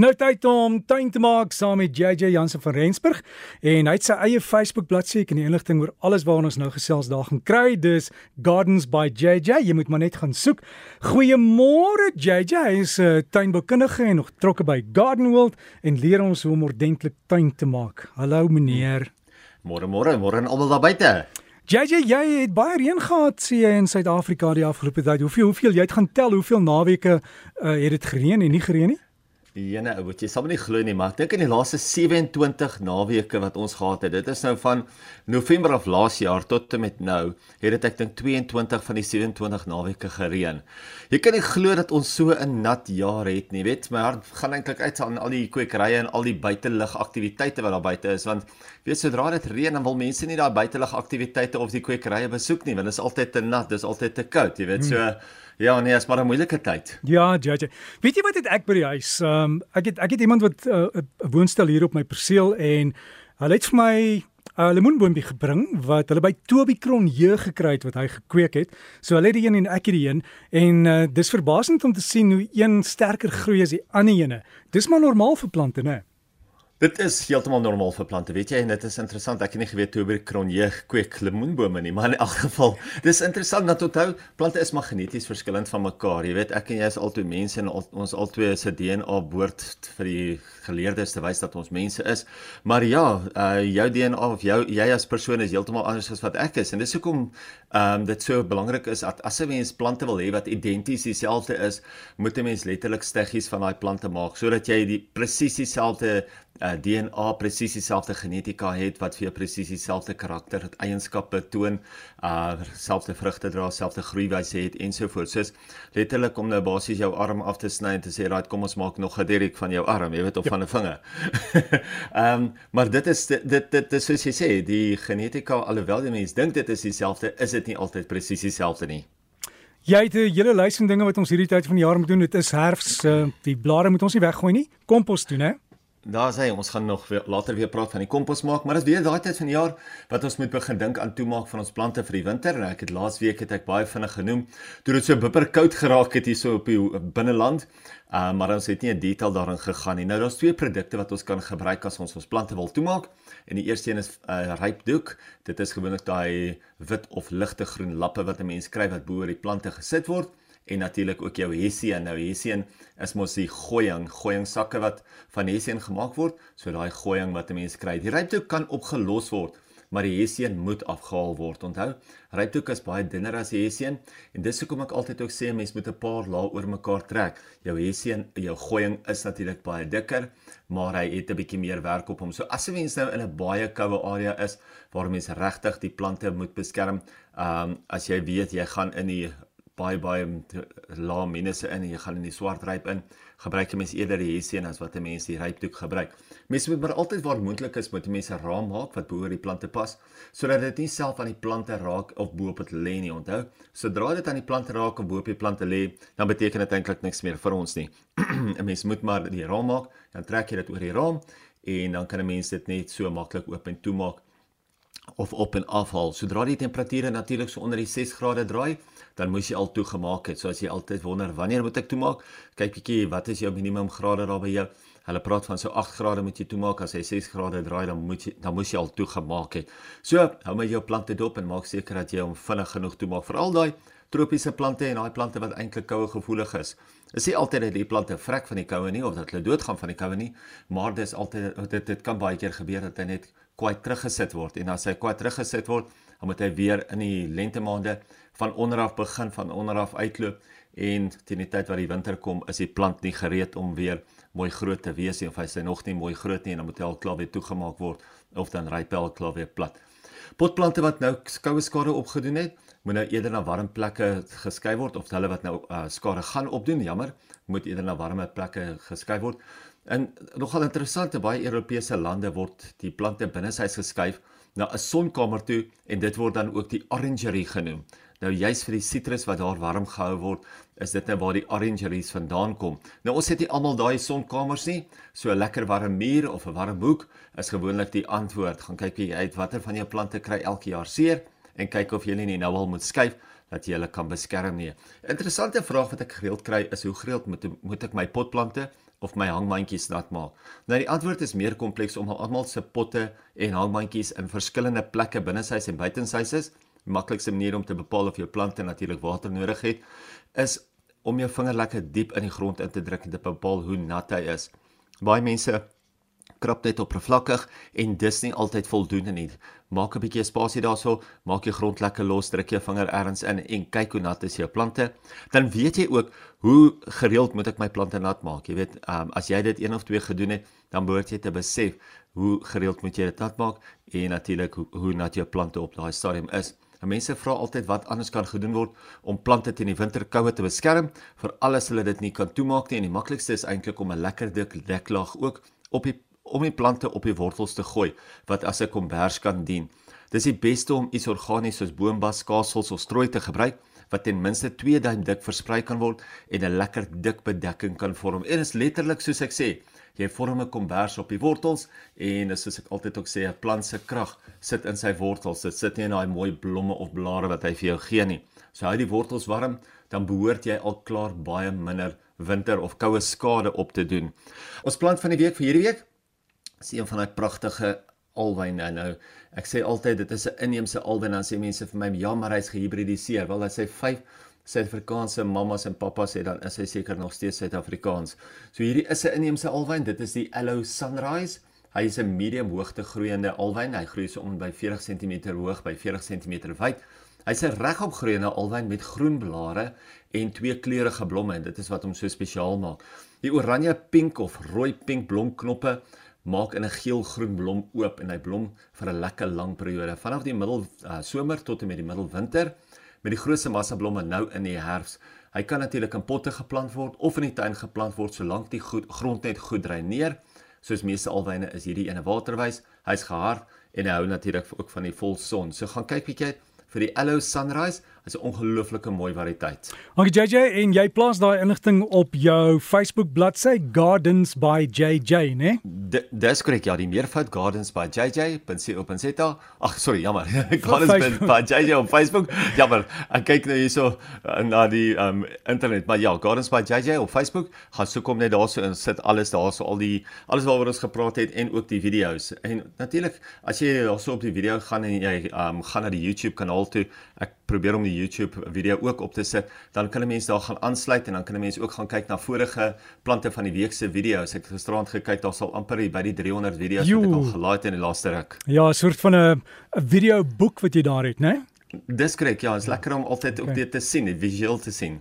nou tyd om tuin te maak saam met JJ Jansen van Rensburg en hy het sy eie Facebook bladsy en die inligting oor alles waarna ons nou gesels daar gaan kry. Dis Gardens by JJ. Jy moet maar net gaan soek. Goeiemôre JJ. Hy is 'n uh, tuinboukundige en nog betrokke by Garden World en leer ons hoe om ordentlik tuin te maak. Hallo meneer. Môre môre, môre en almal daar buite. JJ, jy het baie reën gehad sê jy in Suid-Afrika die afgelope tyd. Hoeveel hoeveel jy het gaan tel hoeveel naweke uh, het dit gereën en nie gereën nie? Jene, ou, wat jy sal nie glo nie, maar ek dink in die laaste 27 naweke wat ons gehad het, dit is nou van November af laas jaar tot en met nou, het dit ek dink 22 van die 27 naweke gereën. Jy kan nie glo dat ons so 'n nat jaar het nie, weet, my hart gaan eintlik uit aan al die kwekerye en al die buitelug aktiwiteite wat daar buite is, want weet sodra dit reën dan wil mense nie daai buitelug aktiwiteite of die kwekerye besoek nie, want dit is altyd te nat, dis altyd te koud, jy weet, so hmm. Ja, nee, is maar 'n moeilike tyd. Ja, JJ. Weet jy wat het ek by die huis? Ehm um, ek het ek het iemand wat uh, 'n uh, woonstel hier op my perseel en hulle het vir my 'n uh, lemoenboompie gebring wat hulle by Toby Kron jeug gekry het wat hy gekweek het. So hulle het die een en ek het die een en uh, dis verbasend om te sien hoe een sterker groei as die ander ene. Dis maar normaal vir plante, né? Dit is heeltemal normaal vir plante, weet jy, en dit is interessant. Ek het nie geweet hoe by kronje kweek lemoenbome nie, maar in elk geval, dis interessant dat onthou plante is maar geneties verskillend van mekaar. Jy weet, ek en jy is altoe mense en al, ons albei se DNA behoort vir die geleerdes te wys dat ons mense is. Maar ja, uh jou DNA of jou jy as persoon is heeltemal anders as wat ek is en dis hoekom um, dit so belangrik is dat as 'n mens plante wil hê wat identies dieselfde is, moet 'n mens letterlik steggies van daai plante maak sodat jy die presies dieselfde uh, DNA presies dieselfde genetika het wat vir jou presies dieselfde karakter, eienskappe toon, uh selfde vrugte dra, selfde groeiwyse het ensovoorts. Soos letterlik om nou basies jou arm af te sny en te sê, "Right, kom ons maak nog 'n direk van jou arm," jy weet of ja. van 'n vinger. Ehm, um, maar dit is dit dit, dit is soos jy sê, die genetika alhoewel die mens dink dit is dieselfde, is dit nie altyd presies dieselfde nie. Jy het 'n hele lys van dinge wat ons hierdie tyd van die jaar moet doen. Dit is herfs, uh, die blare moet ons nie weggooi nie. Kompos doen, hè? Daar sê ons gaan nog weer, later weer praat van die kompos maak, maar dit is weer daai tyd van die jaar wat ons moet begin dink aan toemaak van ons plante vir die winter. En ek het laas week het ek baie vinnig genoem toe dit so bipperkoud geraak het hier so op die binneland. Uh, maar ons het nie in detail daarin gegaan nie. Nou daar's twee produkte wat ons kan gebruik as ons ons plante wil toemaak. En die eerste een is 'n uh, rypdoek. Dit is gewoonlik daai wit of ligte groen lappe wat 'n mens kry wat bo oor die plante gesit word en natuurlik ook jou hessian. Nou hessian is mos die gooiing, gooiing sakke wat van hessian gemaak word, so daai gooiing wat 'n mens kry. Die rypdoek kan opgelos word, maar die hessian moet afgehaal word. Onthou, rypdoek is baie dunner as die hessian en dis hoekom ek altyd ook sê 'n mens moet 'n paar lae oor mekaar trek. Jou hessian, jou gooiing is natuurlik baie dikker, maar hy het 'n bietjie meer werk op hom. So as 'n mens nou in 'n baie koue area is waar mens regtig die plante moet beskerm, ehm um, as jy weet jy gaan in die baie baie lae minusse in en jy gaan in die swart ryp in, gebruik jy mens eerder die hessian as wat 'n mens die rypdoek gebruik. Mense moet maar altyd waar moontlik is met mense raam maak wat bo oor die plante pas, sodat dit nie self aan die plante raak of bo op dit lê nie, onthou. Sodra dit aan die plante raak of bo op die plante lê, dan beteken dit eintlik niks meer vir ons nie. 'n Mens moet maar die raam maak, dan trek jy dit oor die raam en dan kan 'n mens dit net so maklik oop en toemaak of op en afhaal. Sodra die temperature natuurlik so onder die 6 grade draai, dan moes jy al toegemaak het. So as jy altyd wonder wanneer moet ek toemaak, kyk bietjie wat is jou minimum grade daar by jou. Hulle praat van so 8 grade moet jy toemaak as hy 6 grade draai dan moet jy dan moes jy al toegemaak het. So, hou maar jou plante dop en maak seker dat jy hom vinnig genoeg toemaak vir al daai tropiese plante en daai plante wat eintlik koue gevoelig is. Is nie altyd dat die plante vrek van die koue nie of dat hulle doodgaan van die koue nie, maar dis altyd dit dit kan baie keer gebeur dat hy net kwai teruggesit word en as hy kwai teruggesit word, dan moet hy weer in die lente maande van onderaf begin van onderaf uitloop en teen die tyd wat die winter kom is die plant nie gereed om weer mooi groot te wees nie of hy is nog nie mooi groot nie en dan moet hy al klaar weer toegemaak word of dan ryp hy al klaar weer plat. Potplante wat nou koue skade opgedoen het, moet nou eerder na warm plekke geskei word of hulle wat nou uh, skade gaan opdoen, jammer, moet eerder na warme plekke geskei word. En nogal interessant, baie Europese lande word die plante binne huis geskuif na 'n sonkamer toe en dit word dan ook die orangerie genoem. Nou juist vir die sitrus wat daar warm gehou word, is dit nou waar die orangeries vandaan kom. Nou ons het nie almal daai sonkamers nie. So 'n lekker warm muur of 'n warm hoek is gewoonlik die antwoord. Gaan kyk jy uit watter van jou plante kry elke jaar seer en kyk of jy nie nou al moet skuif dat jy hulle kan beskerm nie. Interessante vraag wat ek gereeld kry is hoe gereeld moet moet ek my potplante of my hangmandjies nat maak? Nou die antwoord is meer kompleks om almal se potte en hangmandjies in verskillende plekke binne sy en buite sy is. Die maklikste manier om te bepaal of jou plante natuurlik water nodig het, is om jou vinger lekker diep in die grond in te druk en te bepaal hoe nat hy is. Baie mense krap dit oppervlakkig en dis nie altyd voldoende nie. Maak 'n bietjie spasie daarso, maak jou grond lekker los, druk jou vinger ergens in en kyk hoe nat is jou plante. Dan weet jy ook hoe gereeld moet ek my plante nat maak. Jy weet, um, as jy dit een of twee gedoen het, dan behoort jy te besef hoe gereeld moet jy dit nat maak en natuurlik hoe, hoe nat jou plante op daai stadium is. En mense vra altyd wat anders kan gedoen word om plante teen die winterkoue te beskerm, vir alles hulle dit nie kan toemaak nie en die maklikste is eintlik om 'n lekker dik deklaag ook op die om die plante op die wortels te gooi wat as 'n kombers kan dien. Dis die beste om iets organies soos boombas, kaasels of strooi te gebruik wat ten minste 2 duim dik versprei kan word en 'n lekker dik bedekking kan vorm. En is letterlik soos ek sê, jy vorm 'n kombers op die wortels en soos ek altyd ook sê, 'n plant se krag sit in sy wortels. Dit sit nie in daai mooi blomme of blare wat hy vir jou gee nie. So hou die wortels warm, dan behoort jy al klaar baie minder winter of koue skade op te doen. Ons plant van die week vir hierdie week is een van daai pragtige alwyne nou. Ek sê altyd dit is 'n inheemse alwyn dan sê mense vir my ja, maar hy's gehibridiseer. Wel, hy 5 Suid-Afrikaanse mammas en pappas het, dan is hy seker nog steeds Suid-Afrikaans. So hierdie is 'n inheemse alwyn. Dit is die Aloe Sunrise. Hy is 'n medium hoogte groeiende alwyn. Hy groei so om by 40 cm hoog by 40 cm wyd. Hy's 'n regop groeiende alwyn met groen blare en twee kleurige blomme en dit is wat hom so spesiaal maak. Die oranje pink of rooi pink blomknoppe maak in 'n geel-groen blom oop en hy blom vir 'n lekker lang periode vanaf die middel uh, somer tot en met die middelwinter met die grootste massa blomme nou in die herfs. Hy kan natuurlik in potte geplant word of in die tuin geplant word solank die goed, grond net goed dreineer. Soos meeste alwyne is hierdie ene waterwys. Hy's gehard en hy hou natuurlik ook van die volson. So gaan kyk bietjie vir die Aloe Sunrise. Dit is 'n ongelooflike mooi variëteit. Dankie JJ en jy plaas daai inligting op jou Facebook bladsy Gardens by JJ, né? Dis korrek ja, die meervoud Gardens by JJ.co.za. Ag sorry, jammer. Gardens by JJ op Facebook. Jammer. Ek kyk nou hierso uh, na die um internet, maar ja, Gardens by JJ op Facebook. Gaan soek hom net daarso en sit alles daarso al die alles waaroor ons gepraat het en ook die video's. En natuurlik, as jy daarso op die video gaan en jy um gaan na die YouTube kanaal toe, ek probeer om die YouTube video ook op te sit, dan kan 'n mens daar gaan aansluit en dan kan 'n mens ook gaan kyk na vorige plante van die week se video's. Ek het gisteraand gekyk, daar sal amper by die 300 video's wat ek al gelaai het in die laaste ruk. Ja, 'n soort van 'n video boek wat jy daar het, né? Dis korrek. Ja, is lekker om altyd okay. ook dit te sien, visueel te sien.